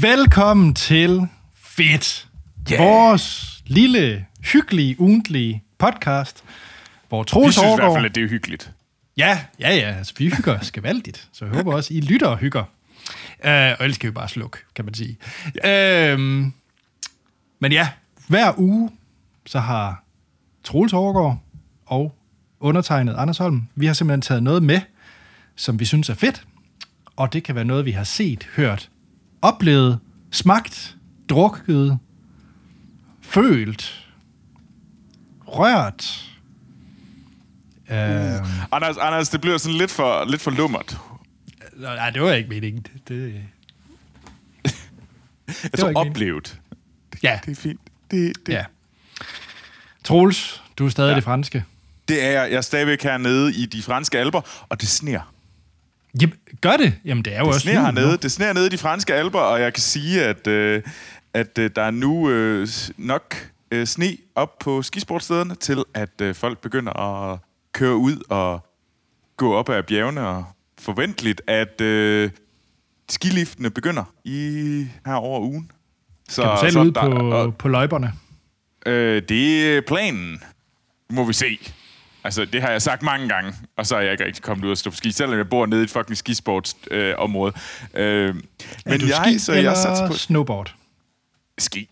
Velkommen til Fedt. Yeah. Vores lille, hyggelige, ugentlige podcast, hvor Vi Troels synes i hvert fald, at det er hyggeligt. Ja, ja, ja. Altså, vi hygger skvaldigt. Så jeg håber også, I lytter og hygger. Uh, og ellers kan vi bare slukke, kan man sige. Ja. Øhm, men ja, hver uge, så har Troels Overgaard og undertegnet Anders Holm, vi har simpelthen taget noget med, som vi synes er fedt. Og det kan være noget, vi har set, hørt, oplevet, smagt, drukket, følt, rørt. Uh. Anders, Anders, det bliver sådan lidt for, lidt for lummert. Nej, det var ikke meningen. Det, det, tror ikke oplevet. ja, Det er fint. Det, det, ja. Troels, du er stadig. Ja. det franske. det er jeg. Jeg er stadigvæk hernede i de franske alber, og det sner. Jamen, gør det. Jamen, det er jo Det også jul hernede. Det sner nede i de franske alber, og jeg kan sige, at, øh, at øh, der er nu øh, nok øh, sne op på skisportstederne til, at øh, folk begynder at køre ud og gå op ad bjergene, og forventeligt, at øh, skiliftene begynder i her over ugen. Så, Kan du selv så ud der- på, og, på løjperne? Øh, det er planen. Må vi se. Altså, det har jeg sagt mange gange, og så er jeg ikke rigtig kommet ud og stå på ski, selvom jeg bor nede i et fucking skisportsområde. Øh, område. øh, men er du jeg, ski så jeg satser på snowboard? ski.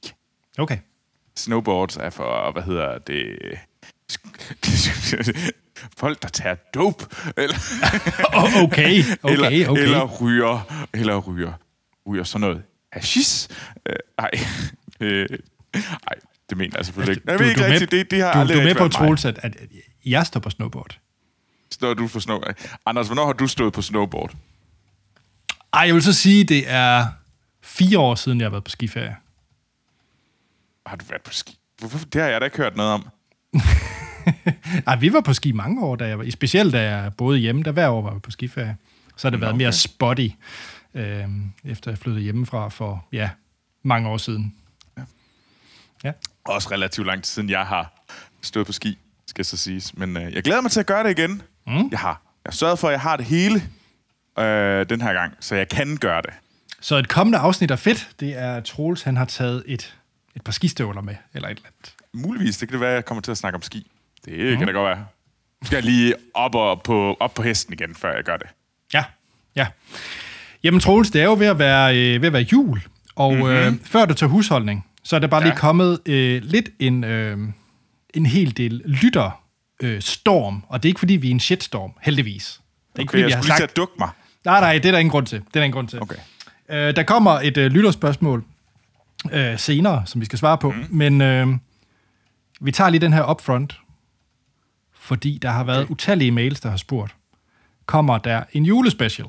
Okay. Snowboards er for, hvad hedder det... Folk, der tager dope, eller, Oh, okay, okay, eller, okay. eller ryger, eller ryger, ryger sådan noget hashish. Øh, ej, øh, ej, det mener jeg selvfølgelig ikke. Jeg ved ikke rigtigt, det, det har du, aldrig du er med på. Troels, at, at jeg står på snowboard. Står du på snow? Anders, hvornår har du stået på snowboard? Ej, jeg vil så sige, det er fire år siden, jeg har været på skiferie. Har du været på ski? Hvorfor? Det har jeg da ikke hørt noget om. Ej, vi var på ski mange år, da jeg var, specielt da jeg boede hjemme, der hver år var vi på skiferie. Så har det været okay. mere spotty, øh, efter jeg flyttede hjemmefra for, ja, mange år siden. Ja. Også relativt lang tid siden, jeg har stået på ski, skal så siges. Men øh, jeg glæder mig til at gøre det igen. Mm. Jeg har jeg sørget for, at jeg har det hele øh, den her gang, så jeg kan gøre det. Så et kommende afsnit er fedt. Det er, at Troels, han har taget et, et par skistøvler med, eller et eller andet. Muligvis, det kan det være, at jeg kommer til at snakke om ski. Det mm. kan da godt være. Nu skal jeg lige op, og på, op på hesten igen, før jeg gør det. Ja, ja. Jamen Troels, det er jo ved at være, øh, ved at være jul, og mm-hmm. øh, før du tager husholdning, så er der bare. Ja. lige kommet øh, lidt en, øh, en hel del lytter øh, storm, og det er ikke fordi, vi er en shitstorm, heldigvis. Det er ikke Okay, jeg fordi, vi har skulle sagt... dukke mig. Nej, nej, det er der ingen grund til. Det er der ingen grund til. Okay. Øh, der kommer et øh, lytterspørgsmål øh, senere, som vi skal svare på, mm. men øh, vi tager lige den her upfront, fordi der har været okay. utallige mails, der har spurgt, kommer der en julespecial?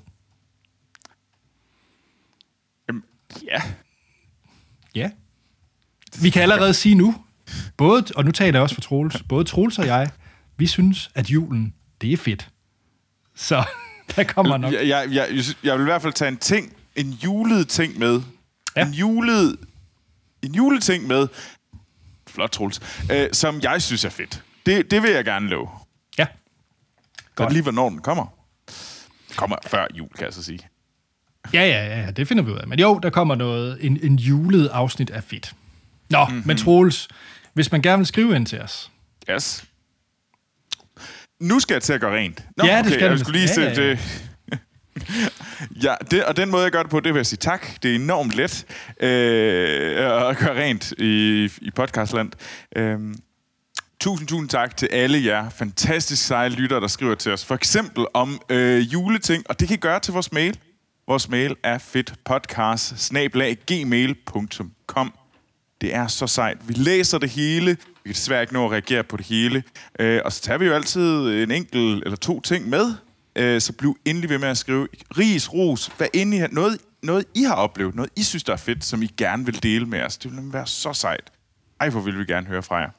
Ja. Ja. Vi kan allerede sige nu, både, og nu taler jeg også for Troels, både Troels og jeg, vi synes, at julen, det er fedt. Så der kommer nok... Jeg, jeg, jeg, jeg vil i hvert fald tage en ting, en julet ting med. Ja. En julet, en juleting med, flot Troels, øh, som jeg synes er fedt. Det, det vil jeg gerne love. Ja. Godt lige, hvornår den kommer. Kommer før jul, kan jeg så sige. Ja, ja, ja, ja, det finder vi ud af. Men jo, der kommer noget, en, en julet afsnit af fedt. Nå, mm-hmm. men Troels, hvis man gerne vil skrive ind til os, Yes. Nu skal jeg til at gøre rent. Nå, Ja, det okay, skal jeg du. skulle lige Ja, ja, ja. det. ja, det, og den måde, jeg gør det på, det vil jeg sige tak. Det er enormt let øh, at gøre rent i, i podcastland. Øh, tusind, tusind tak til alle jer fantastisk seje lyttere, der skriver til os. For eksempel om øh, juleting, og det kan I gøre til vores mail. Vores mail er fedtpodcast det er så sejt. Vi læser det hele. Vi kan desværre ikke nå at reagere på det hele. Øh, og så tager vi jo altid en enkelt eller to ting med. Øh, så bliv endelig ved med at skrive ris, ros, hvad end I har, noget, noget I har oplevet, noget I synes, der er fedt, som I gerne vil dele med os. Det vil nemlig være så sejt. Ej, hvor vil vi gerne høre fra jer.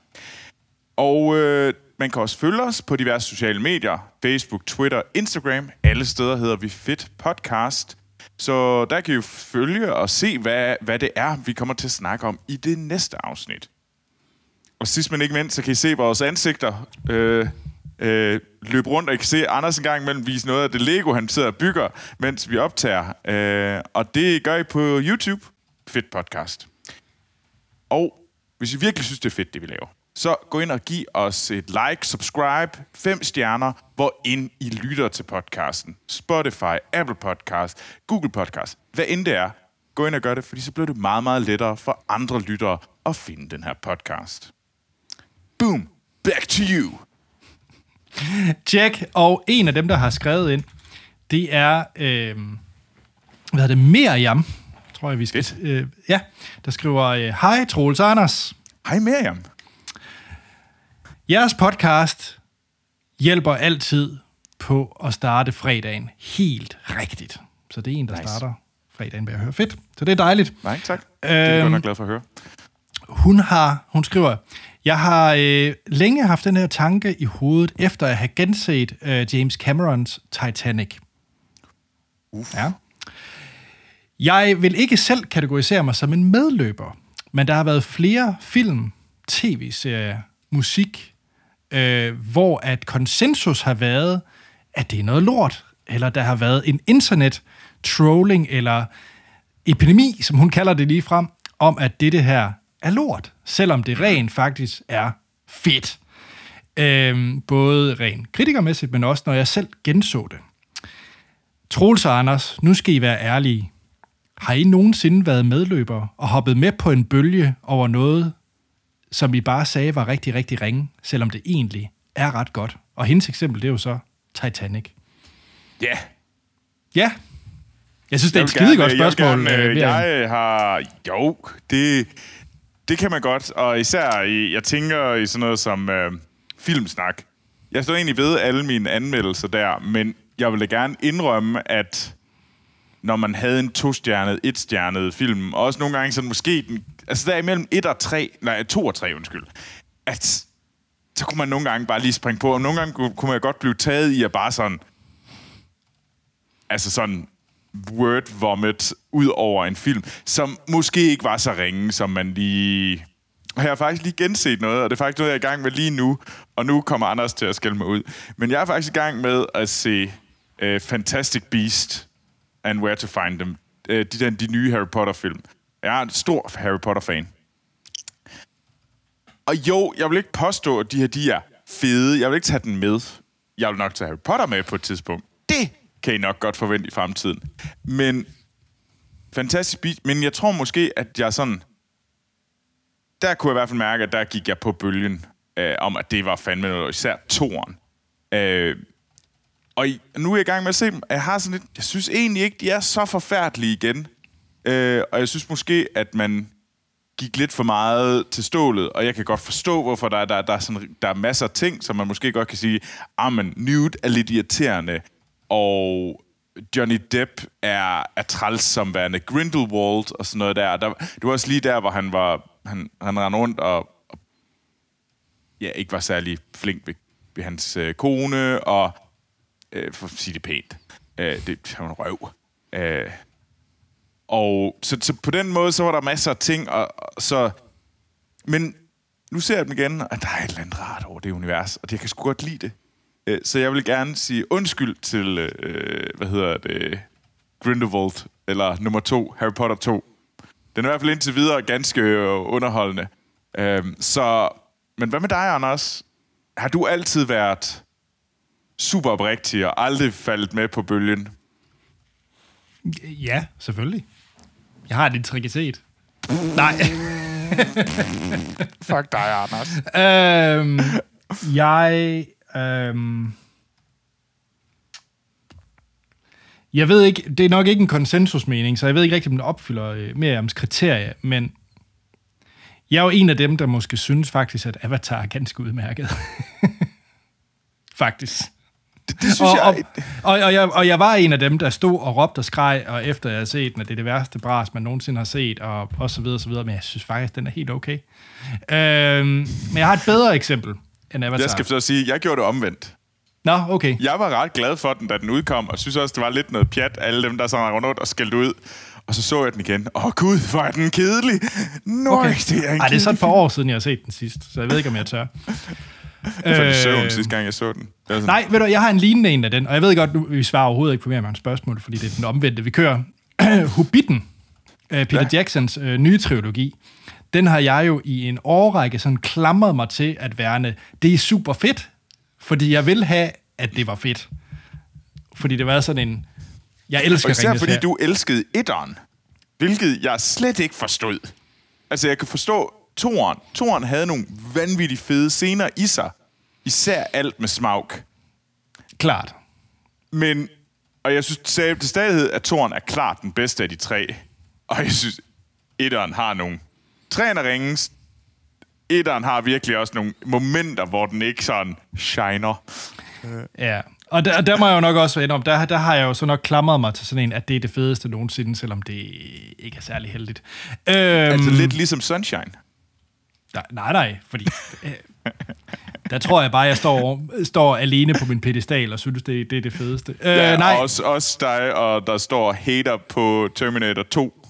Og øh, man kan også følge os på diverse sociale medier. Facebook, Twitter, Instagram. Alle steder hedder vi Fit Podcast. Så der kan I jo følge og se, hvad, hvad det er, vi kommer til at snakke om i det næste afsnit. Og sidst men ikke mindst, så kan I se vores ansigter øh, øh, løbe rundt, og I kan se Anders en gang imellem vise noget af det Lego, han sidder og bygger, mens vi optager. Øh, og det gør I på YouTube. fedt podcast. Og hvis I virkelig synes, det er fedt, det vi laver, så gå ind og giv os et like, subscribe, fem stjerner, hvor ind I lytter til podcasten. Spotify, Apple Podcast, Google Podcast, hvad end det er. Gå ind og gør det, fordi så bliver det meget, meget lettere for andre lyttere at finde den her podcast. Boom! Back to you! Jack, og en af dem, der har skrevet ind, det er, øh, hvad hedder det, Miriam, tror jeg, vi skal... Øh, ja, der skriver, øh, Hej, Troels Anders. Hej Miriam. Jeres podcast hjælper altid på at starte fredagen helt rigtigt. Så det er en, der Nice. starter fredagen med at høre fedt. Så det er dejligt. Nej, tak. Det er jeg Øhm, glad for at høre. Hun har, hun skriver, jeg har øh, længe haft den her tanke i hovedet, efter at have genset øh, James Camerons Titanic. Uff. Ja. Jeg vil ikke selv kategorisere mig som en medløber, men der har været flere film, tv-serier, musik, øh, hvor at konsensus har været, at det er noget lort, eller der har været en internet-trolling, eller epidemi, som hun kalder det lige frem, om at det her er lort, selvom det rent faktisk er fedt. Øhm, både rent kritikermæssigt, men også når jeg selv genså det. Troels og Anders, nu skal I være ærlige. Har I nogensinde været medløber og hoppet med på en bølge over noget, som I bare sagde var rigtig, rigtig ringe, selvom det egentlig er ret godt? Og hendes eksempel, det er jo så Titanic. Ja, Ja, jeg synes, det er et skide godt gerne- jeg spørgsmål. gerne, øh, øh, jeg har... Jo, det, det kan man godt. Og især, i, jeg tænker i sådan noget som øh, filmsnak. Jeg står egentlig ved alle mine anmeldelser der, men jeg vil da gerne indrømme, at når man havde en to-stjernet, et-stjernet film, og også nogle gange sådan måske... Den, altså der imellem et og tre, nej, to og tre, undskyld, at så kunne man nogle gange bare lige springe på, og nogle gange kunne, kunne man godt blive taget i at bare sådan altså sådan word vomit ud over en film, som måske ikke var så ringe, som man lige... Og jeg har faktisk lige genset noget, og det er faktisk noget, jeg er i gang med lige nu, og nu kommer Anders til at skælde mig ud. Men jeg er faktisk i gang med at se uh, Fantastic Beast and Where to Find Them. Uh, de, der, de nye Harry Potter-film. Jeg er en stor Harry Potter-fan. Og jo, jeg vil ikke påstå, at de her, de er fede. Jeg vil ikke tage den med. Jeg vil nok tage Harry Potter med på et tidspunkt. Det kan I nok godt forvente i fremtiden. Men fantastisk beat. Men jeg tror måske, at jeg sådan... Der kunne jeg i hvert fald mærke, at der gik jeg på bølgen øh, om, at det var fandme noget, især toren. Øh, og i, nu er jeg i gang med at se dem. Jeg har sådan lidt, jeg synes egentlig ikke, de er så forfærdelige igen. Øh, og jeg synes måske, at man gik lidt for meget til stålet, og jeg kan godt forstå, hvorfor der, der, der, er, sådan, der er masser af ting, som man måske godt kan sige, ah, men Newt er lidt irriterende, og Johnny Depp er, er træls som værende Grindelwald og sådan noget der. der. Det var også lige der, hvor han var han, han rendte rundt og, og ja, ikke var særlig flink ved, ved hans øh, kone, og øh, for at sige det pænt, øh, det er en røv. Øh, og så, så på den måde, så var der masser af ting, og, og så... Men nu ser jeg dem igen, og der er et eller andet rart over det univers, og jeg kan sgu godt lide det. Øh, Så jeg vil gerne sige undskyld til, øh, hvad hedder det, Grindelwald, eller nummer to, Harry Potter 2. Den er i hvert fald indtil videre ganske øh, underholdende. Øh, så, men hvad med dig, Anders? Har du altid været super oprigtig og aldrig faldet med på bølgen? Ja, selvfølgelig. Jeg har et integritet. Nej. Fuck dig, Anders. øhm, jeg... Øhm, jeg ved ikke, det er nok ikke en konsensusmening, så jeg ved ikke rigtig, om den opfylder øh, Miriams kriterie, men jeg er jo en af dem, der måske synes faktisk, at Avatar er ganske udmærket. faktisk. Det, det synes og, jeg... Og, og, og, jeg, og jeg var en af dem, der stod og råbte og skreg, og efter jeg havde set den, at det er det værste bras, man nogensinde har set, og, og så videre, så videre. Men jeg synes faktisk, den er helt okay. Øhm, men jeg har et bedre eksempel end Avatar. Jeg skal så sige, jeg gjorde det omvendt. Nå, okay. Jeg var ret glad for den, da den udkom, og synes også, det var lidt noget pjat, alle dem, der sådan rundt rundt og skældte ud. Og så så jeg den igen. Åh oh, gud, hvor er den kedelig. Nå, okay. det er en Ej, det er så et kedelig par år siden, jeg har set den sidst, så jeg ved ikke, om jeg tør. Jeg faldt i søvn Øh, sidste gang, jeg så den. Sådan, Nej, ved du, jeg har en lignende en af den, og jeg ved godt, nu, vi svarer overhovedet ikke på mere med spørgsmål, fordi det er den omvendte, vi kører. Hobbiten. øh, Peter ja. Jacksons øh, nye trilogi, den har jeg jo i en årrække sådan klamret mig til at værne, det er super fedt, fordi jeg vil have, at det var fedt. Fordi det var sådan en, jeg elsker Og især fordi Herre. du elskede etteren, hvilket jeg slet ikke forstod. Altså, jeg kan forstå toeren. Toeren havde nogle vanvittigt fede scener i sig. Især alt med Smaug. Klart. Men, og jeg synes til stadighed, at toeren er klart den bedste af de tre. Og jeg synes, etteren har nogle... Træerne ringes. Etteren har virkelig også nogle momenter, hvor den ikke sådan shiner. Ja, og der, der må jeg jo nok også være om, der, der har jeg jo så nok klamret mig til sådan en, at det er det fedeste nogensinde, selvom det ikke er særlig heldigt. Øhm, Altså lidt ligesom Sunshine. Nej, nej, nej, fordi øh, der tror jeg bare, jeg står, står alene på min pedestal og synes, det, det er det fedeste. Øh, Ja, nej, og også, også dig, og der står hater på Terminator 2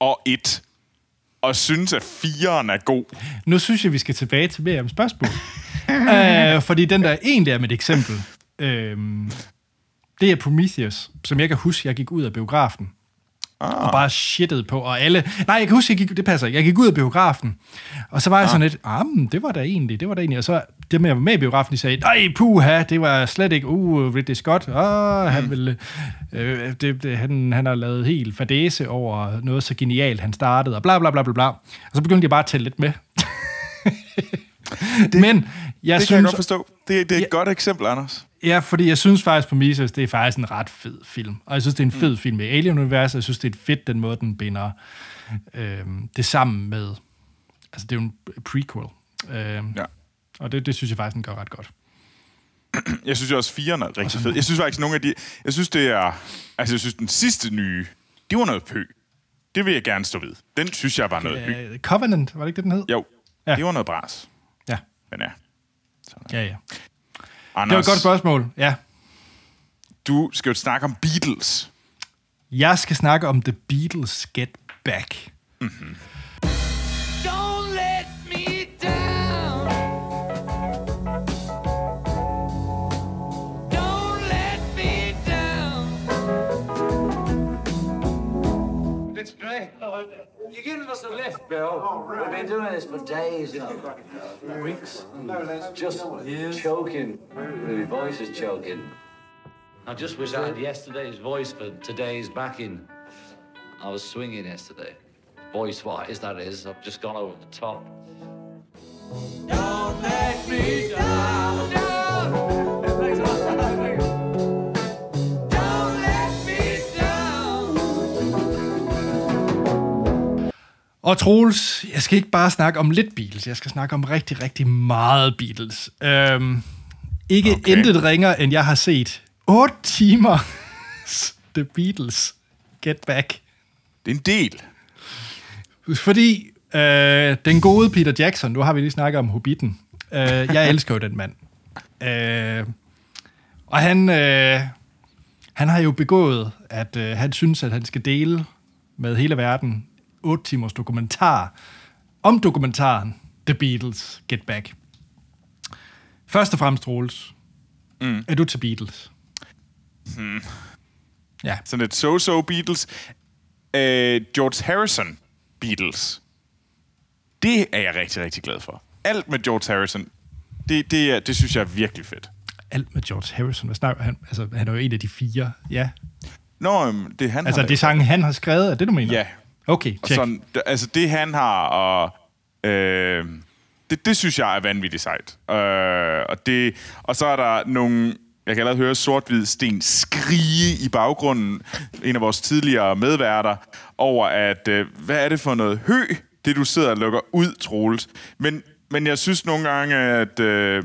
og 1, og synes, at 4'eren er god. nu synes jeg, vi skal tilbage til mere om spørgsmål. øh, fordi den der egentlig er mit eksempel, øh, det er Prometheus, som jeg kan huske, jeg gik ud af biografen. Ah. og bare shittede på, og alle... Nej, jeg kan huske, jeg gik, det passer ikke. Jeg gik ud af biografen, og så var jeg sådan lidt, ah, men det var da egentlig, det var da egentlig. Og så dem, jeg var med i biografen, de sagde, nej, puha, det var slet ikke, uh, Ridley Scott, ah, han, ville, øh, det, det, han, han har lavet helt fadese over noget så genialt, han startede, og bla bla bla bla bla. Og så begyndte jeg bare at tælle lidt med. det, men jeg Det kan jeg synes, godt forstå. Det, det er et Ja. godt eksempel, Anders. Ja, fordi jeg synes faktisk, Prometheus, det er faktisk en ret fed film. Og jeg synes, det er en fed mm. film med Alien-universet. Jeg synes, det er fedt, den måde, den binder øhm, det sammen med... Altså, det er jo en prequel. Øhm, Ja. Og det, det synes jeg faktisk, den gør ret godt. Jeg synes også, 4'eren er rigtig fed. Jeg synes faktisk, nogle af de... Jeg synes, det er... Altså, jeg synes, den sidste nye, det var noget pø. Det vil jeg gerne stå ved. Den synes jeg var noget hygge. Øh, Covenant, var det ikke det, den hed? Jo, Ja. det var noget bras. Ja, Men ja. Ja, ja. Det Anders, var et godt spørgsmål. Ja. du skal jo snakke om Beatles. Jeg skal snakke om The Beatles Get Back. Don't It's great. You're giving us a lift, Bill. Oh, We've been doing this for days, you know. Weeks. Just choking. My voice is choking. I just wish I had yesterday's voice for today's backing. I was swinging yesterday. Voice wise, that is. I've just gone over the top. Don't let me down. Og Troels, jeg skal ikke bare snakke om lidt Beatles, jeg skal snakke om rigtig, rigtig meget Beatles. Øhm, ikke Okay. intet ringer, end jeg har set 8 timer The Beatles Get Back. Det er en del. Fordi øh, den gode Peter Jackson, nu har vi lige snakket om Hobbiten, øh, jeg elsker jo den mand. Øh, og han, øh, han har jo begået, at øh, han synes, at han skal dele med hele verden 8 timers dokumentar om dokumentaren The Beatles Get Back. Først og fremmest, Troels, mm. er du til Beatles? Hmm. Ja, Sådan et so-so Beatles. Øh, George Harrison Beatles. Det er jeg rigtig, rigtig glad for. Alt med George Harrison, det, det, er, det synes jeg er virkelig fedt. alt med George Harrison. Hvad snakker han? Altså, han er jo en af de fire. Ja, Nå, øhm, det er han Altså, det sange, han har skrevet, er det, du mener? Ja. Okay, Og tjek. sådan, altså det han har, og øh, det, det synes jeg er vanvittigt sejt. Øh, og, det, og så er der nogle, jeg kan allerede høre sort-hvid sten skrige i baggrunden, en af vores tidligere medværter, over at, øh, hvad er det for noget hø, det du sidder og lukker ud, Troels. Men, men jeg synes nogle gange, at, øh,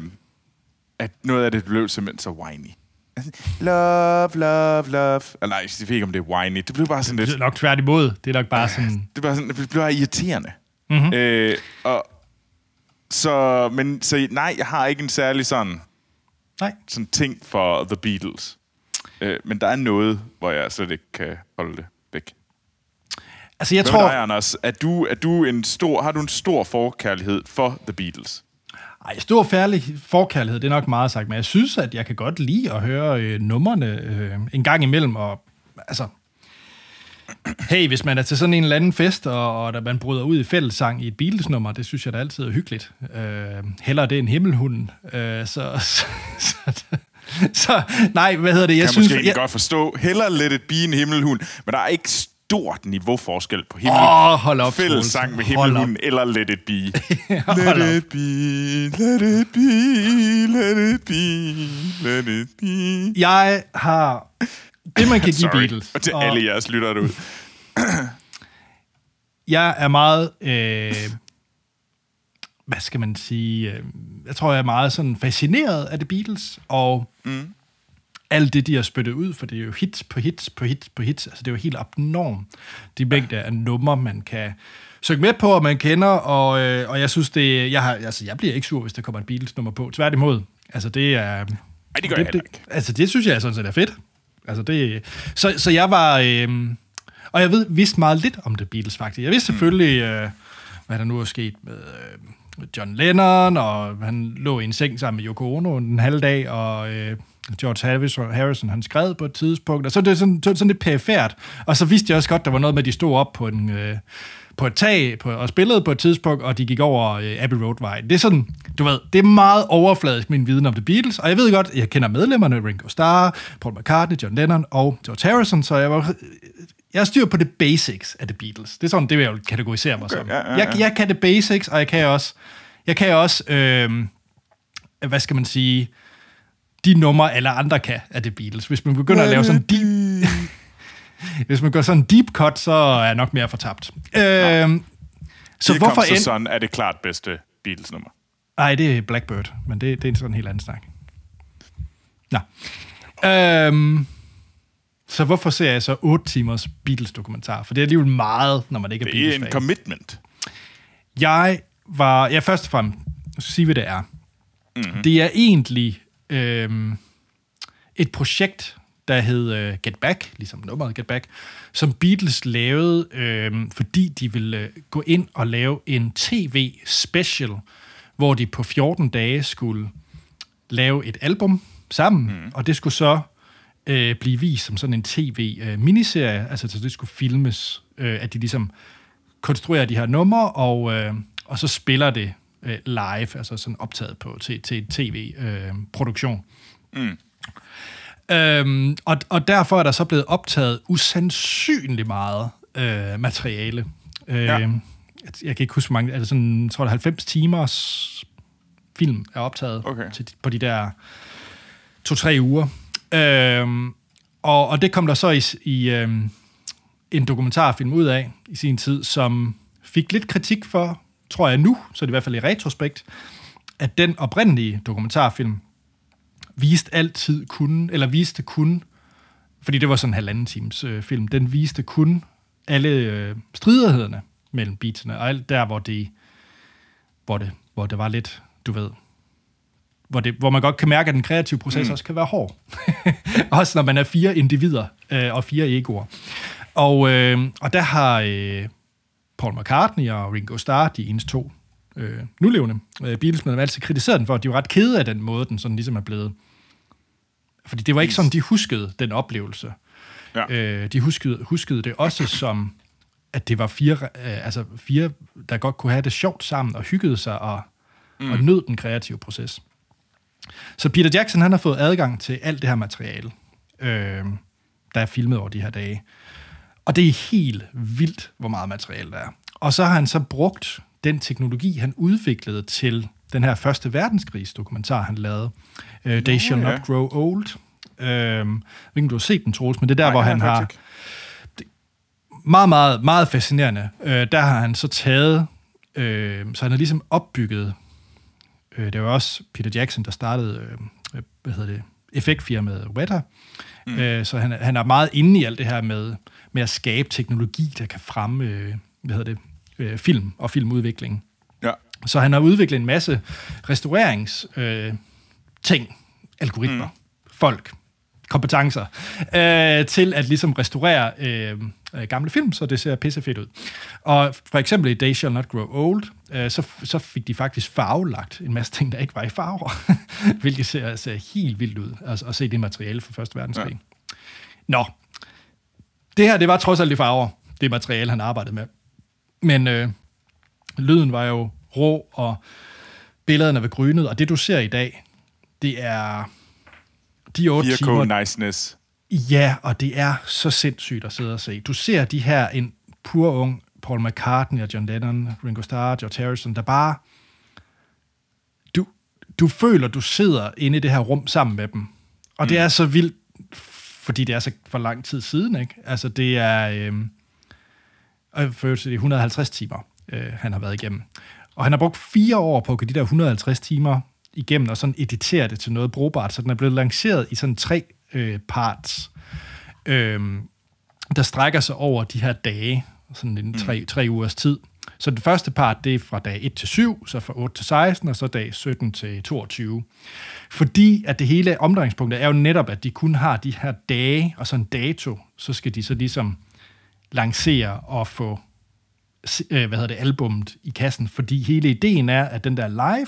at noget af det blev simpelthen så whiny. Love, love, love. Eller nej, jeg ved ikke, om det er whiny. Det blev bare sådan lidt... Det er nok tværtimod. Det er nok bare sådan... Det var sådan, det blev bare irriterende. Mm-hmm. Øh, og, så, men, så nej, jeg har ikke en særlig sådan, Nej. sådan ting for The Beatles. Øh, men der er noget, hvor jeg slet ikke kan holde det væk. Altså, jeg Hvad tror... dig, Anders? Er du, er du en stor, har du en stor forkærlighed for The Beatles? Ej, stor færdig forkærlighed, det er nok meget sagt, men jeg synes, at jeg kan godt lide at høre øh, numrene øh, en gang imellem, og altså... hey, hvis man er til sådan en eller anden fest, og, og der man bryder ud i fællessang i et Beatles-nummer, det synes jeg da altid er hyggeligt. Øh, heller det end himmelhunden. Øh, så, så, så, så, nej, hvad hedder det? Jeg kan synes, måske egentlig jeg, godt forstå. Heller let it be en himmelhund, men der er ikke stort niveauforskel på himmel. Åh, hold op, Fælles sang med himmelhunden eller let it be. Let it be, let it be, let it be, let it be. jeg har det, man kan give. Beatles. Og til alle jeres lyttere derude. jeg er meget, øh, hvad skal man sige, øh, jeg tror, jeg er meget sådan fascineret af The Beatles, og mm. Alt det, de har spyttet ud, for det er jo hits på hits på hits på hits, altså det er jo helt abnorm, de mængder af numre, man kan søge med på, og man kender, og, øh, og jeg synes, det, jeg, har, altså, jeg bliver ikke sur, hvis der kommer et Beatles-nummer på, tværtimod, altså det er... Ej, det gør jeg heller ikke. Altså, det synes jeg sådan set er fedt. Altså, det, så, så jeg var... Øh, og jeg ved, vidste meget lidt om The Beatles, faktisk. Jeg vidste selvfølgelig, øh, hvad der nu er sket med øh, John Lennon, og han lå i en seng sammen med Yoko Ono en halv dag, og øh, George Harrison, Harrison, han skrev på et tidspunkt, og så er det sådan, så er det sådan lidt perifært. Og så vidste jeg også godt, der var noget med, at de stod op på en... Øh, på et tag på, og spillede på et tidspunkt, og de gik over øh, Abbey Road-vejen. Det er sådan, du ved, det er meget overfladisk min viden om The Beatles, og jeg ved godt, jeg kender medlemmerne, Ringo Starr, Paul McCartney, John Lennon og George Harrison, så jeg var jeg styr på det basics af The Beatles. Det er sådan, det vil jeg vil kategorisere mig som. ja, ja, ja. Jeg, jeg kan det basics, og jeg kan også, jeg kan også, øh, hvad skal man sige, de numre, alle andre kan af The Beatles. Hvis man begynder at lave sådan deep, hvis man går sådan deep cut, så er jeg nok mere fortabt. Øh, så Here hvorfor end... Sun er det klart bedste Beatles-nummer. Nej, det er Blackbird, men det, det er en sådan helt anden snak. Nå. Øhm, så hvorfor ser jeg så 8 timers Beatles-dokumentar? For det er alligevel meget, når man ikke er Det er en Beatles-fan. commitment. Jeg var... Ja, først og fremmest, sige, hvad det er. Mm-hmm. Det er egentlig øhm, et projekt, der hed øh, Get Back, ligesom nummeret Get Back, som Beatles lavede, øhm, fordi de ville øh, gå ind og lave en tv-special, hvor de på 14 dage skulle lave et album sammen, mm. og det skulle så øh, blive vist som sådan en tv-miniserie, altså så det skulle filmes, øh, at de ligesom konstruerer de her numre, og, øh, og så spiller det øh, live, altså sådan optaget på til, til tv-produktion. Mm. Øhm, og, og derfor er der så blevet optaget usandsynligt meget øh, materiale. Øh, Ja. jeg, jeg kan ikke huske, hvor mange, altså sådan, jeg tror, det er 90 timers film er optaget Okay. til, på de der to-tre uger. Øhm, og, og det kom der så i, i øhm, en dokumentarfilm ud af i sin tid, som fik lidt kritik for, tror jeg nu, så det i hvert fald i retrospekt, at den oprindelige dokumentarfilm viste altid kun, eller viste kun, fordi det var sådan en halvanden times øh, film, den viste kun alle øh, stridighederne mellem beatsene, og alt der, hvor det, hvor det, hvor det var lidt, du ved, hvor, det, hvor man godt kan mærke, at den kreative proces mm. også kan være hård. også når man er fire individer øh, og fire egoer. Og, øh, og der har øh, Paul McCartney og Ringo Starr, de eneste to øh, nulevende øh, Beatles-medlemmer, altid kritiseret den for, at de var ret kede af den måde, den sådan ligesom er blevet. Fordi det var ikke sådan, de huskede den oplevelse. Ja. Øh, de huskede, huskede det også som, at det var fire, øh, altså fire, der godt kunne have det sjovt sammen og hyggede sig og, mm. og nød den kreative proces. Så Peter Jackson, han har fået adgang til alt det her materiale, øh, der er filmet over de her dage. Og det er helt vildt, hvor meget materiale der er. Og så har han så brugt den teknologi, han udviklede til den her første verdenskrigs dokumentar, han lavede. Uh, They Shall ja. Not Grow Old. Uh, jeg ved du har set den, Troels, men det er der, Nej, hvor han har faktisk Meget, meget, meget fascinerende. Uh, der har han så taget... Uh, så han har ligesom opbygget... Uh, det var også Peter Jackson, der startede... Uh, hvad hedder det? Effektfirmaet Weta. Mm. Uh, så han, han er meget inde i alt det her med, med at skabe teknologi, der kan fremme... Uh, hvad hedder det? Uh, film og filmudvikling. Ja. Så han har udviklet en masse restaurerings øh, ting, algoritmer, mm. folk, kompetencer, øh, til at ligesom restaurere øh, øh, gamle film, så det ser pissefedt ud. Og for eksempel i They Shall Not Grow Old, øh, så, så fik de faktisk farvelagt en masse ting, der ikke var i farver, hvilket ser, ser helt vildt ud, altså, at se det materiale fra Første Verdenskrig. Ja. Nå, det her, det var trods alt i farver, det materiale, han arbejdede med. Men øh, lyden var jo rå, og billederne var grynet, og det du ser i dag, det er de otte timer, 4K niceness. Ja, og det er så sindssygt at sidde og se. Du ser de her, en pur ung Paul McCartney og John Lennon, Ringo Starr, George Harrison, der bare... Du, du føler, du sidder inde i det her rum sammen med dem. Og mm. det er så vildt, fordi det er så for lang tid siden, ikke? Altså, det er... Øhm, og for øvrigt, det er 150 timer, øh, han har været igennem. Og han har brugt fire år på at gå de der 150 timer igennem og sådan editere det til noget brugbart, så den er blevet lanceret i sådan tre øh, parts, øh, der strækker sig over de her dage, sådan en tre, tre ugers tid. Så den første part, det er fra dag 1 til 7, så fra 8 til 16, og så dag 17 til 22. Fordi at det hele omdrejningspunktet er jo netop, at de kun har de her dage, og så en dato, så skal de så ligesom lancere og få øh, hvad hedder det, albummet i kassen, fordi hele ideen er, at den der live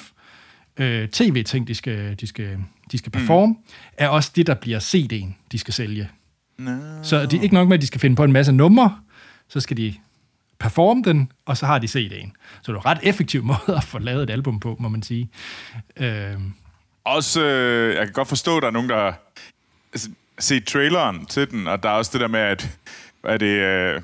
øh, tv-ting, de skal, de skal, de skal performe, mm. er også det, der bliver CD'en, de skal sælge. No. Så det er ikke nok med, at de skal finde på en masse numre, så skal de performe den, og så har de CD'en. Så det er en ret effektiv måde at få lavet et album på, må man sige. Øh, Også, øh, jeg kan godt forstå, at der er nogen, der altså, set traileren til den, og der er også det der med, at hvad er det, øh,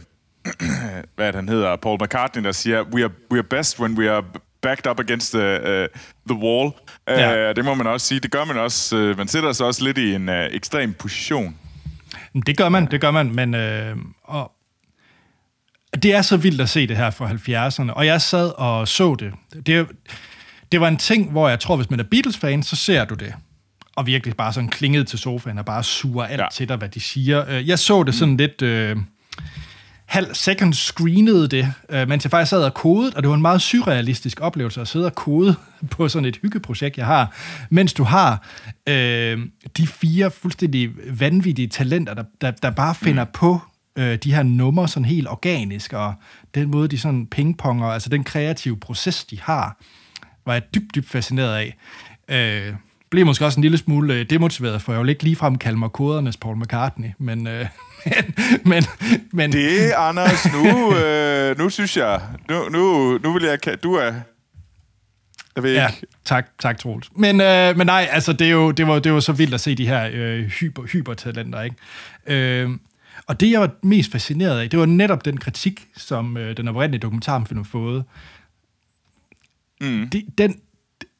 hvad er det, han hedder, Paul McCartney, der siger, we are, we are best when we are backed up against the, uh, the wall. Ja. Uh, det må man også sige. Det gør man også. Uh, man sætter sig også lidt i en uh, ekstrem position. Det gør man, det gør man, men øh, og det er så vildt at se det her fra 70'erne, og jeg sad og så det. Det, det var en ting, hvor jeg tror, hvis man er Beatles-fan, så ser du det. Og virkelig bare sådan klinget til sofaen og bare suger alt Ja. til dig, hvad de siger. Øh, Jeg så det sådan lidt... Øh, halv second screenede det, øh, mens jeg faktisk sad og kodede, og det var en meget surrealistisk oplevelse at sidde og kode på sådan et hyggeprojekt, jeg har, mens du har øh, de fire fuldstændig vanvittige talenter, der, der, der bare finder mm. på øh, de her numre sådan helt organisk, og den måde, de sådan pingponger, altså den kreative proces, de har, var jeg dybt, dybt fascineret af. Øh, blev måske også en lille smule øh, demotiveret, for jeg vil ikke ligefrem kalde mig kodernes Paul McCartney, men, øh, men, men, men Det, Anders, nu, øh, nu synes jeg, nu, nu, nu vil jeg, du er, jeg ved Ja, ikke, tak, tak Troels. Men, øh, men nej, altså det, er jo, det, var, det var så vildt at se de her øh, hyper, hypertalenter, ikke? Øh, og det, jeg var mest fascineret af, det var netop den kritik, som øh, den oprindelige dokumentarfilm har fået. Mm. Det, den,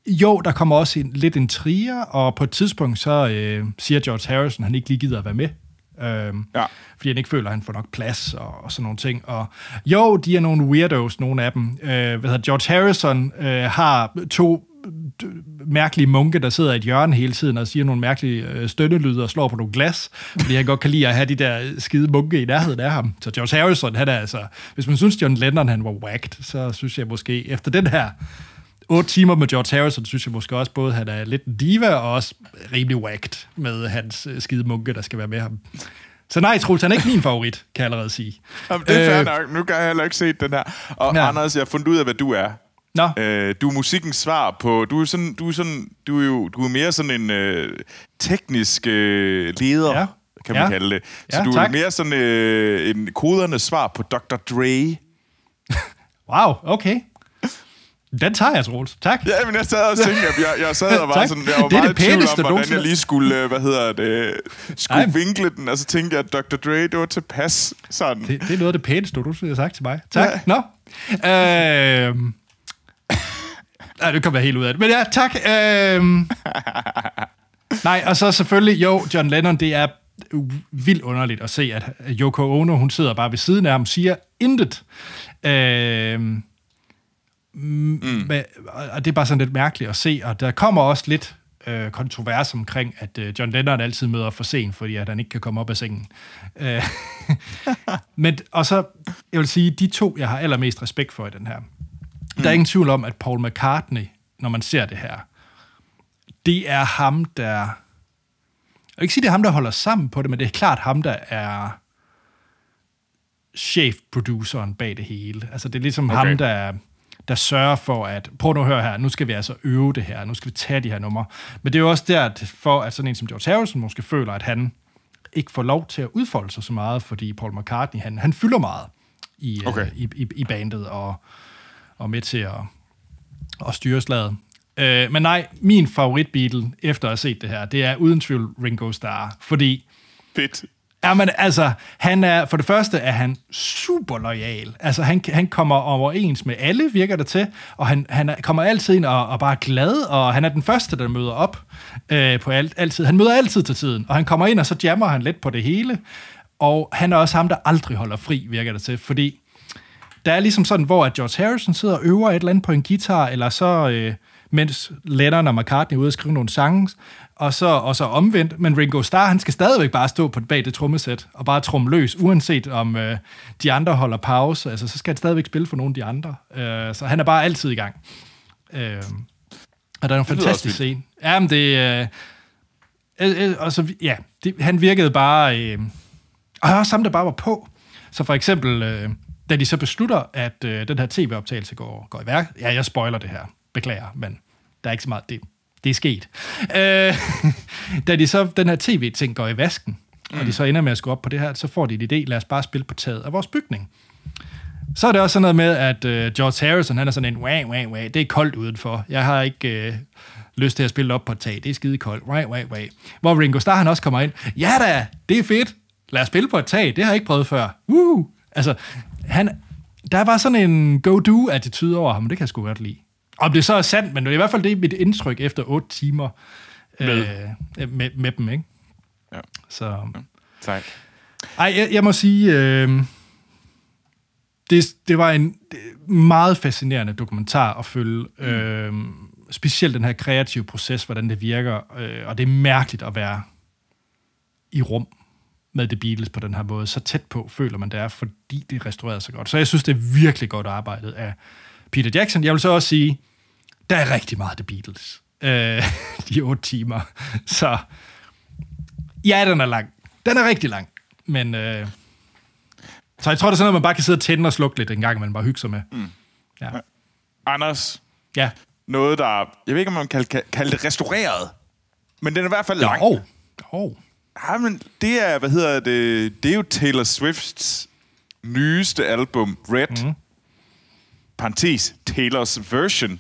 jo, der kommer også en, lidt en trier, og på et tidspunkt så øh, siger George Harrison, at han ikke lige gider at være med. Øhm, Ja. Fordi han ikke føler, at han får nok plads og, og sådan nogle ting. Og jo, de er nogle weirdos, nogle af dem. Øh, hvad hedder George Harrison øh, har to mærkelige munke, der sidder i et hjørne hele tiden og siger nogle mærkelige øh, stønnelyde og slår på nogle glas, fordi han godt kan lide at have de der skide munke i nærheden af ham. Så George Harrison, han er altså... Hvis man synes, John Lennon han var whacked, så synes jeg måske, efter den her otte timer med George Harrison, synes jeg måske også både, han er lidt en diva og også rimelig whacked med hans øh, skide munke, der skal være med ham. Så nej, Troels, han er ikke min favorit, kan jeg allerede sige. Jamen, det er fair Øh, nok. Nu kan jeg heller ikke set den her. Og ja. Anders, jeg har fundet ud af, hvad du er. Nå, Øh, du er musikkens svar på... Du er, sådan, du er, sådan, du er jo du er mere sådan en øh, teknisk øh, leder, Ja. kan man Ja. kalde det. Så Ja, du tak. er mere sådan øh, en kodernes svar på Dr. Dre. wow, okay. Den tager jeg, Troels. Tak. Ja, men jeg sad og tænkte, at jeg, jeg sad og var Tak. sådan, jeg var Det meget det i tvivl om, hvordan jeg lige skulle, øh, hvad hedder det, skulle Ej. vinkle den, og så tænkte jeg, at Dr. Dre, det var tilpas sådan. Det, det er noget af det pæneste, du har sagt til mig. Tak. Ja. Nå. Øhm. Ej, det kommer jeg helt ud af det. Men ja, tak. Øhm. Nej, og så selvfølgelig, jo, John Lennon, det er vildt underligt at se, at Yoko Ono, hun sidder bare ved siden af ham, siger intet. Øhm. Mm. Og det er bare sådan lidt mærkeligt at se, og der kommer også lidt øh, kontrovers omkring, at øh, John Lennon altid møder for sent, fordi at han ikke kan komme op af sengen. Øh, men, og så, jeg vil sige, de to, jeg har allermest respekt for i den her. Mm. Der er ingen tvivl om, at Paul McCartney, når man ser det her, det er ham, der... Jeg vil ikke sige, det er ham, der holder sammen på det, men det er klart ham, der er chef-produceren bag det hele. Altså, det er ligesom okay. Ham, der, der sørger for, at prøv nu at høre her, nu skal vi altså øve det her, nu skal vi tage de her numre. Men det er jo også der, at for at sådan en som George Harrison måske føler, at han ikke får lov til at udfolde sig så meget, fordi Paul McCartney, han, han fylder meget i, Okay. øh, i, i, i bandet, og, og med til at, at styre slaget. Øh, men nej, min favorit Beatle, efter at have set det her, det er uden tvivl Ringo Starr, fordi Fedt. Ja, men altså, han er, for det første er han super lojal. Altså, han, han kommer overens med alle, virker det til, og han, han er- kommer altid ind og, og bare er glad, og han er den første, der møder op øh, på alt, altid. Han møder altid til tiden, og han kommer ind, og så jammer han lidt på det hele, og han er også ham, der aldrig holder fri, virker det til, fordi der er ligesom sådan, hvor at George Harrison sidder og øver et eller andet på en guitar, eller så, øh, mens Lennon og McCartney er ude og skrive nogle sange, og så, og så omvendt. Men Ringo Starr, han skal stadigvæk bare stå på bag det trommesæt, og bare tromme løs, uanset om øh, de andre holder pause. Altså, så skal han stadigvæk spille for nogle af de andre. Øh, så han er bare altid i gang. Øh, og der er en fantastisk scene. Ja, men det... Øh, øh, øh, og så, ja, det, han virkede bare... Øh, og også ham, der bare var på. Så for eksempel, øh, da de så beslutter, at øh, den her tv-optagelse går, går i værk... Ja, jeg spoiler det her. Beklager, men der er ikke så meget... Det, det er sket. Øh, da de så, den her tv-ting går i vasken, mm. og de så ender med at skulle op på det her, så får de en idé, lad os bare spille på taget af vores bygning. Så er det også sådan noget med, at øh, George Harrison, han er sådan en, wah, wah, wah, det er koldt udenfor. Jeg har ikke øh, lyst til at spille op på et tag, det er skide koldt. Wah, wah, wah. Hvor Ringo Starr, han også kommer ind, ja da, det er fedt, lad os spille på et tag, det har jeg ikke prøvet før. Woo! Altså, han, der var sådan en go-do-attitude over ham, det kan jeg sgu godt lide. Om det så er sandt, men det er i hvert fald det er mit indtryk efter otte timer Med. øh, med, med dem, ikke? Ja. Så, Sejt. ej, jeg, jeg må sige, øh, det, det var en meget fascinerende dokumentar at følge. Mm. Øh, specielt den her kreative proces, hvordan det virker. Øh, og det er mærkeligt at være i rum med The Beatles på den her måde. Så tæt på føler man det er, fordi det er restaureret så godt. Så jeg synes, det er virkelig godt arbejdet af Peter Jackson. Jeg vil så også sige, der er rigtig meget The Beatles. Øh, de otte timer. Så ja, den er lang. Den er rigtig lang. Men øh, så jeg tror, det er sådan noget, man bare kan sidde og tænde og slukke lidt en gang, man bare hygge sig med. Mm. Ja. Anders, ja. noget, der... Jeg ved ikke, om man kan kalde, kalde det restaureret. Men den er i hvert fald lang. Jo. Jo. Ja, men det er, hvad hedder det, det er jo Taylor Swifts nyeste album, Red. Mm. Parentes, Taylors version.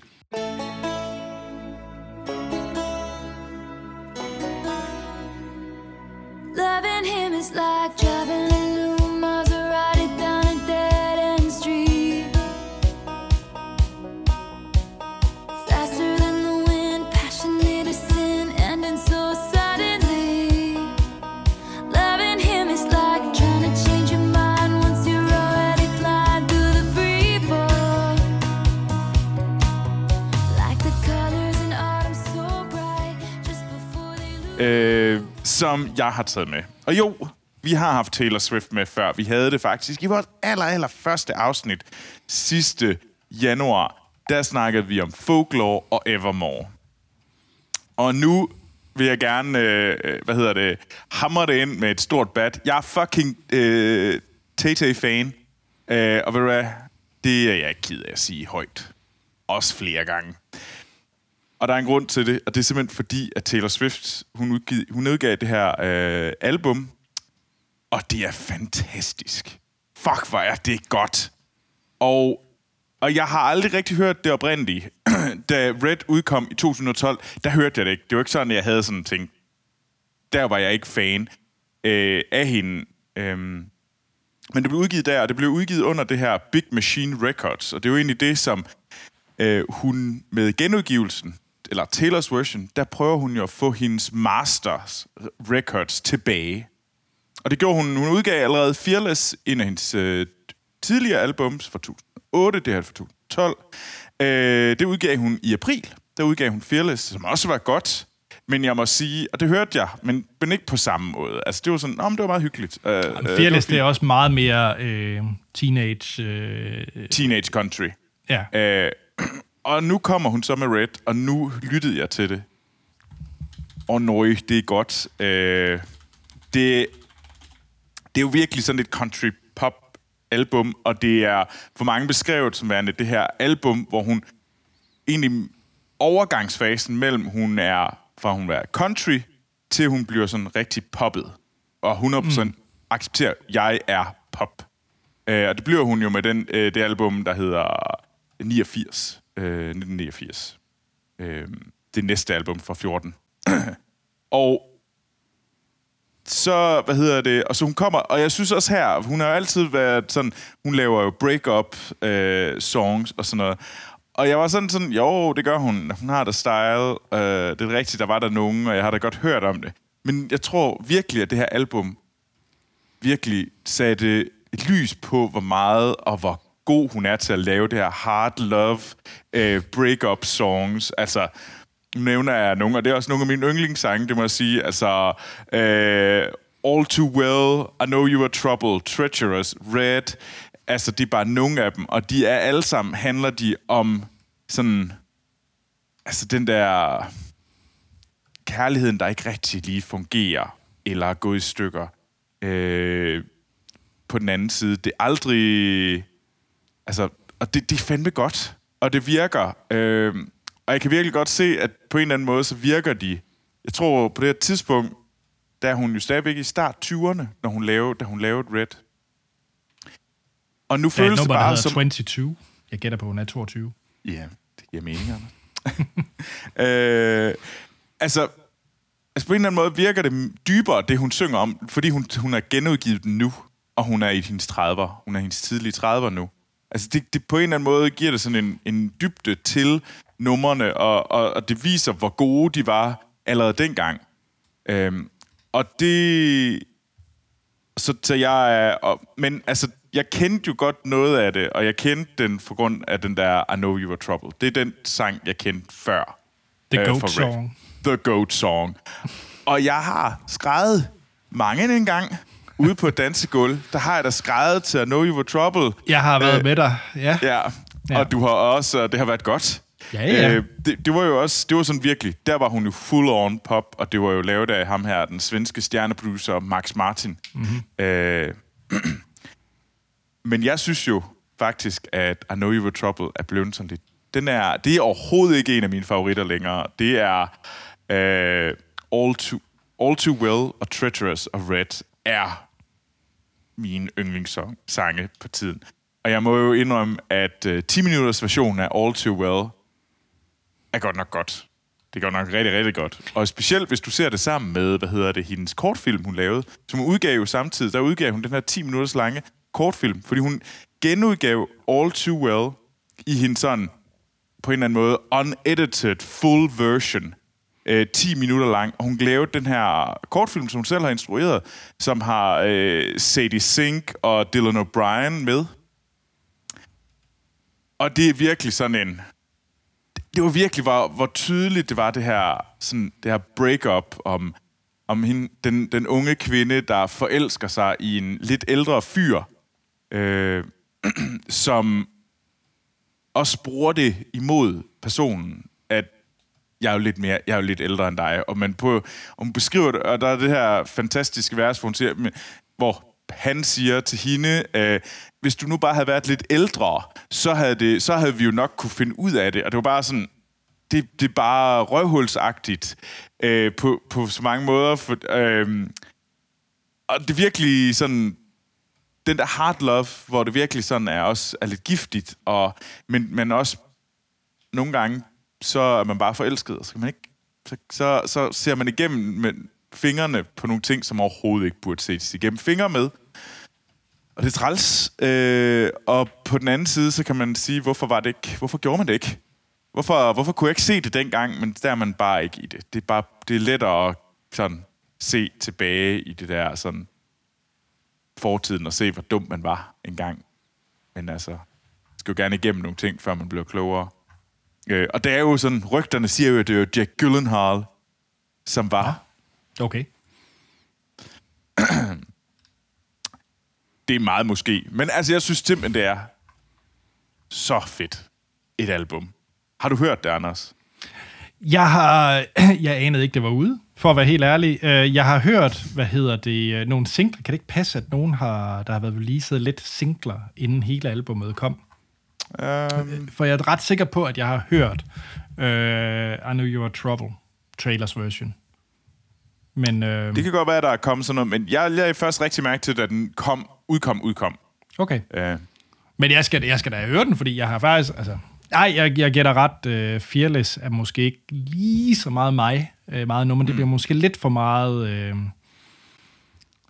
Som jeg har taget med. Og jo, vi har haft Taylor Swift med før. Vi havde det faktisk i vores aller, aller første afsnit sidste januar. Der snakkede vi om Folklore og Evermore. Og nu vil jeg gerne, øh, øh hvad hedder det, hamre det ind med et stort bat. Jeg er fucking øh, Tay-Tay-fan. Øh, og ved du hvad, det er jeg ikke ked af at sige højt. Også flere gange. Og der er en grund til det, og det er simpelthen fordi, at Taylor Swift, hun, udgiv, hun udgav det her øh, album, og det er fantastisk. Fuck, hvor er det godt. Og, og jeg har aldrig rigtig hørt det oprindelige. da Red udkom i 2012, der hørte jeg det ikke. Det var ikke sådan, at jeg havde sådan tænkt, der var jeg ikke fan øh, af hende. Øhm, men det blev udgivet der, og det blev udgivet under det her Big Machine Records. Og det er jo egentlig det, som øh, hun med genudgivelsen, eller Taylors version, der prøver hun jo at få hendes Masters Records tilbage. Og det gjorde hun. Hun udgav allerede Fearless, en af hendes øh, tidligere albums fra 2008, det her er fra 2012. Øh, det udgav hun i april. Der udgav hun Fearless, som også var godt. Men jeg må sige, og det hørte jeg, men, men ikke på samme måde. Altså, det var sådan, om det var meget hyggeligt. Øh, Fearless, det var er også meget mere øh, teenage... Øh. Teenage Country. ja. Øh, og nu kommer hun så med Red, og nu lyttede jeg til det. Og nøj, det er godt. Øh, det, det er jo virkelig sådan et country pop album, og det er for mange beskrevet som værende det her album, hvor hun egentlig overgangsfasen mellem hun er fra hun er country til hun bliver sådan rigtig poppet. og 100% mm. accepterer, at jeg er pop. Øh, og det bliver hun jo med den, øh, det album, der hedder 89. Øh, 1989. Øh, det næste album fra 14. og så, hvad hedder det, og så hun kommer, og jeg synes også her, hun har jo altid været sådan, hun laver jo break-up øh, songs og sådan noget, og jeg var sådan sådan, jo, det gør hun, hun har da style, øh, det er rigtigt, der var der nogen, og jeg har da godt hørt om det, men jeg tror virkelig, at det her album virkelig satte et lys på, hvor meget og hvor god hun er til at lave det her hard love øh, break-up songs, altså nævner jeg nogle, og det er også nogle af mine yndlingssange, det må jeg sige. Altså, øh, All Too Well, I Know You Are Trouble, Treacherous, Red. Altså, det er bare nogle af dem, og de er alle sammen, handler de om sådan, altså den der kærligheden, der ikke rigtig lige fungerer, eller er gået i stykker. Øh, på den anden side, det er aldrig, altså, og det, det er fandme godt, og det virker. Øh, og jeg kan virkelig godt se, at på en eller anden måde, så virker de. Jeg tror, på det her tidspunkt, der er hun jo stadigvæk i start 20'erne, når hun lavede, da hun lavede Red. Og nu Der er føles det bare som... 22. Jeg gætter på, at hun er 22. Ja, det giver mening, Anders. øh, altså, altså, på en eller anden måde virker det dybere, det hun synger om, fordi hun, hun har genudgivet den nu, og hun er i hendes 30'er. Hun er i hendes tidlige 30'er nu. Altså, det, det på en eller anden måde giver det sådan en, en dybde til numrene, og, og, og det viser, hvor gode de var allerede dengang. Øhm, og det... Så, så jeg er... Og, men altså, jeg kendte jo godt noget af det, og jeg kendte den for grund af den der I Know You Were Trouble. Det er den sang, jeg kendte før. The øh, Goat. Song. The Goat Song. Og jeg har skrevet mange en gang ude på et dansegulv. Der har jeg da skrevet til I Know You Were Trouble. Jeg har været Øh, med dig, ja. Ja, Ja. og du har også, og det har været godt. Ja, ja. Øh, det, det var jo også, det var sådan virkelig, der var hun jo full on pop, og det var jo lavet af ham her, den svenske stjerneproducer Max Martin. Mhm. Mm-hmm. Øh, men jeg synes jo faktisk, at I Know You Were Trouble er blevet sådan lidt, den er, det er overhovedet ikke en af mine favoritter længere. Det er øh, All, Too, All Too Well og Treacherous og Red er mine yndlingssange på tiden. Og jeg må jo indrømme, at øh, 10 minutters version af All Too Well er godt nok godt. Det går nok rigtig, rigtig godt. Og specielt, hvis du ser det sammen med, hvad hedder det, hendes kortfilm, hun lavede, som hun udgav jo samtidig, der udgav hun den her 10 minutters lange kortfilm, fordi hun genudgav All Too Well i hendes sådan, på en eller anden måde, unedited full version, øh, 10 minutter lang. Og hun lavede den her kortfilm, som hun selv har instrueret, som har øh, Sadie Sink og Dylan O'Brien med. Og det er virkelig sådan en... Det var virkelig, hvor, hvor tydeligt det var, det her, sådan, det her break-up om, om hende, den, den unge kvinde, der forelsker sig i en lidt ældre fyr, øh, som også bruger det imod personen, at jeg er jo lidt mere, jeg er jo lidt ældre end dig, og man, på, og beskriver det, og der er det her fantastiske vers, hvor, hun siger, men- hvor han siger til hende, øh, hvis du nu bare havde været lidt ældre, så havde, det, så havde vi jo nok kunne finde ud af det, og det var bare sådan, det, det er bare røvhulsagtigt øh, på, på så mange måder, for, øh, og det er virkelig sådan, den der hard love, hvor det virkelig sådan er også er lidt giftigt, og, men, men også nogle gange, så er man bare forelsket, og så, kan man ikke, så, så, så ser man igennem med fingrene på nogle ting, som overhovedet ikke burde ses igennem fingre med. Og det er træls. Øh, og på den anden side, så kan man sige, hvorfor var det ikke? Hvorfor gjorde man det ikke? Hvorfor, hvorfor kunne jeg ikke se det dengang, men der er man bare ikke i det. Det er, bare, det er lettere at sådan, se tilbage i det der sådan, fortiden og se, hvor dum man var engang. Men altså, skal jo gerne igennem nogle ting, før man bliver klogere. Øh, og det er jo sådan, rygterne siger jo, at det er jo Jack Gyllenhaal, som var. Okay. Det er meget måske. Men altså, jeg synes simpelthen, det er så fedt et album. Har du hørt det, Anders? Jeg har... Jeg anede ikke, det var ude, for at være helt ærlig. Øh, Jeg har hørt, hvad hedder det, øh, nogle singler. Kan det ikke passe, at nogen har, der har været releaset lidt singler, inden hele albumet kom? Um, For jeg er ret sikker på, at jeg har hørt uh, I Know You Are Trouble, trailers version. Men øh, Det kan godt være, at der er kommet sådan noget, men jeg lagde først rigtig mærke til, da den kom, udkom, udkom. okay. Uh, Men jeg skal, jeg skal da høre den, fordi jeg har faktisk... Altså, ej, jeg, jeg gætter ret. Øh, Fearless er måske ikke lige så meget mig. Øh, meget nummer. Det bliver måske lidt for meget... Øh,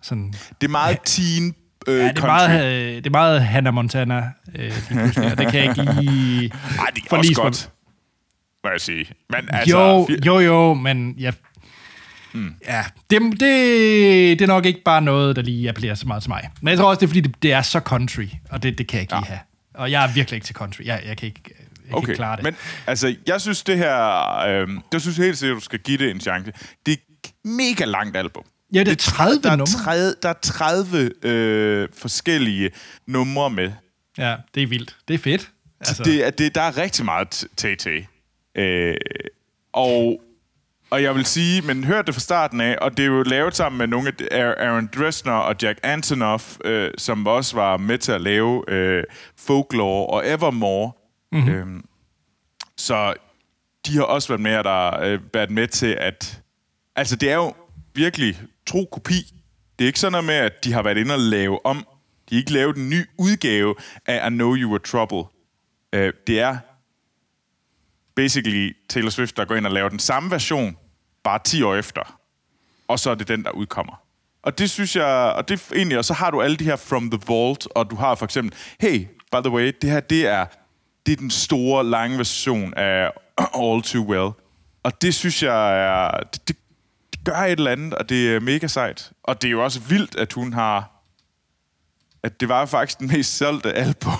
sådan, det er meget teen øh, ja, det er, meget, øh, det er meget Hannah Montana. Øh, og det kan jeg ikke lige... Ej, det er også godt, må jeg sige. Men altså, jo, jo, jo, men jeg... Mm. Ja, det, det, det er nok ikke bare noget, der lige appellerer så meget til mig. Men jeg tror også, det er, fordi det, det er så country, og det, det kan jeg ikke Ja. lige have. Og jeg er virkelig ikke til country. Jeg, jeg kan ikke, jeg kan Okay, ikke klare det. men altså, jeg synes det her, øh, det synes jeg helt sikkert, du skal give det en chance. Det er et mega langt album. Ja, det er 30 der er numre. 30, der er 30 øh, forskellige numre med. Ja, det er vildt. Det er fedt. Altså. Det, er- det, der er rigtig meget TT. Øh, og, og jeg vil sige, men hør det fra starten af, og det er jo lavet sammen med nogle af Aaron Dresner og Jack Antonoff, øh, som også var med til at lave øh, Folklore og Evermore. Mm-hmm. Øhm, så de har også været med, der, øh, været med til at... Altså, det er jo virkelig tro kopi. Det er ikke sådan noget med, at de har været inde og lave om. De har ikke lavet en ny udgave af I Know You Were Trouble. Øh, det er basically Taylor Swift, der går ind og laver den samme version, bare 10 år efter. Og så er det den, der udkommer. Og det synes jeg, og det er egentlig, og så har du alle de her From the Vault, og du har for eksempel, hey, by the way, det her, det er, det er den store, lange version af All Too Well. Og det synes jeg er, det, det gør et eller andet, og det er mega sejt. Og det er jo også vildt, at hun har, at det var faktisk den mest solgte album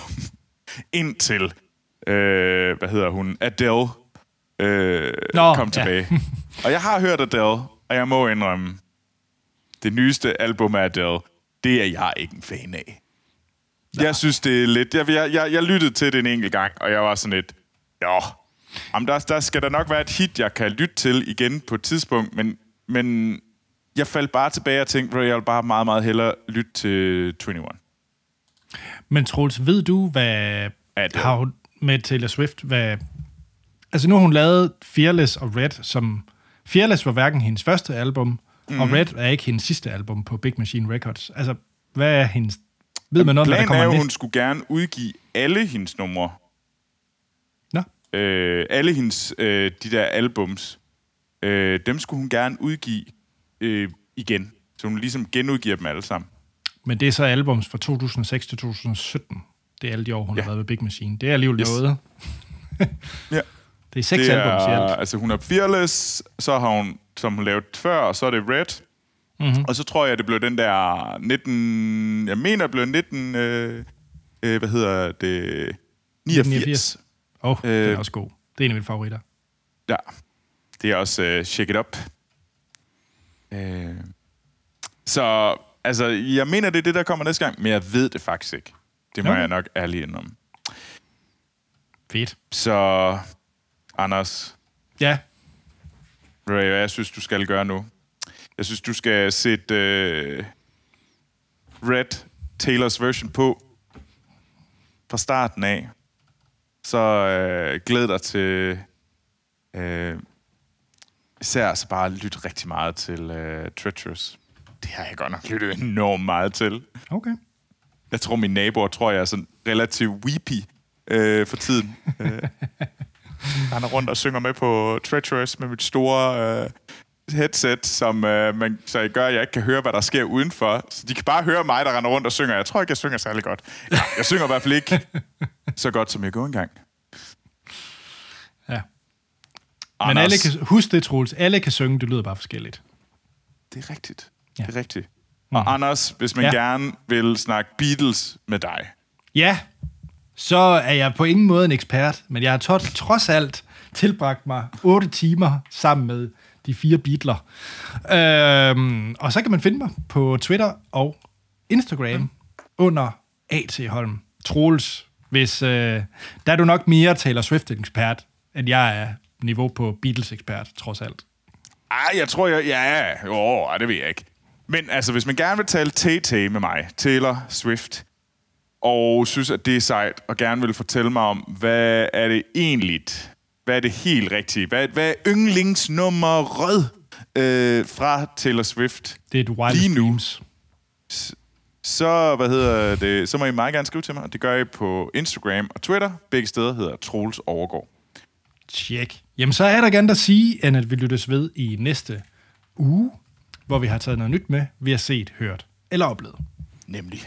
indtil, øh, hvad hedder hun, Adele øh, Nå, kom ja. tilbage. og jeg har hørt Adele, og jeg må indrømme, det nyeste album af Adele, det er jeg ikke en fan af. Jeg synes, det er lidt... Jeg, jeg, jeg, jeg lyttede til det en enkelt gang, og jeg var sådan lidt... Jo, jamen der, der skal der nok være et hit, jeg kan lytte til igen på et tidspunkt, men, men jeg faldt bare tilbage og tænkte, at jeg vil bare meget, meget hellere lytte til 21. Men Troels, ved du, hvad At, har hun med Taylor Swift, hvad... Altså nu har hun lavet Fearless og Red, som... Fearless var hverken hendes første album, mm. Mhm. og Red er ikke hendes sidste album på Big Machine Records. Altså, hvad er hendes... Ved man noget, hvad der er kommer jo, næste? hun skulle gerne udgive alle hendes numre. Nå, Øh, alle hendes, øh, de der albums, øh, dem skulle hun gerne udgive øh, igen. Så hun ligesom genudgiver dem alle sammen. men det er så albums fra 2006 til 2017. Det er alle de år, hun Ja. har været ved Big Machine. Det er alligevel Yes. noget. Ja. Det er seks Det albums i alt. altså hun er Fearless, så har hun, som hun lavede før, og så er det Red. Mhm. Mm-hmm. Og så tror jeg, det blev den der 19... Jeg mener, det blev 19... Øh, øh, hvad hedder det? 89. 89. Åh, oh, øh, den er Øh, også god. Det er en af mine favoritter. Ja. Det er også øh, Shake It Up. Øh. Så, altså, jeg mener, det er det, der kommer næste gang, men jeg ved det faktisk ikke. Det må Okay. jeg nok ærligt indrømme. Fedt. Så, Anders, Ja, Ray, hvad jeg synes, du skal gøre nu? Jeg synes, du skal sætte øh, Red Taylors version på fra starten af. Så øh, glæd dig til øh, især så bare lytte rigtig meget til øh, Treacherous. Det har jeg godt nok lyttet enormt meget til. okay. Jeg tror, mine naboer tror, jeg er sådan relativt weepy øh, for tiden. øh. Han er rundt og synger med på Treacherous med mit store øh, headset, som øh, man, så jeg gør, at jeg ikke kan høre, hvad der sker udenfor. Så de kan bare høre mig, der render rundt og synger. Jeg tror ikke, jeg synger særlig godt. Jeg synger i hvert fald ikke så godt, som jeg går engang. Ja. Men Anders, alle kan, husk det, Troels. Alle kan synge, det lyder bare forskelligt. Det er rigtigt. Ja. Det er rigtigt. Og Mm. Anders, hvis man Ja. gerne vil snakke Beatles med dig, Ja, så er jeg på ingen måde en ekspert, men jeg har trods, trods alt tilbragt mig 8 timer sammen med de fire beatler. Øhm, og så kan man finde mig på Twitter og Instagram mm. under A.T. Holm. Troels, hvis, øh, der er du nok mere Taylor Swift-ekspert, end jeg er niveau på Beatles-ekspert, trods alt. Ej, jeg tror, jeg... Ja, jo, ej, det ved jeg ikke. Men altså, hvis man gerne vil tale TT med mig, Taylor Swift, og synes, at det er sejt, og gerne vil fortælle mig om, hvad er det egentlig, hvad er det helt rigtige, hvad, hvad er yndlingsnummeret øh, fra Taylor Swift, Det er et wild Lige nu. dreams. så, hvad hedder det, så må I meget gerne skrive til mig. Det gør I på Instagram og Twitter. Begge steder hedder Troels Overgaard. Tjek. Jamen, så er der gerne at sige, end at vi lyttes ved i næste uge, hvor vi har taget noget nyt med, vi har set, hørt eller oplevet. Nemlig.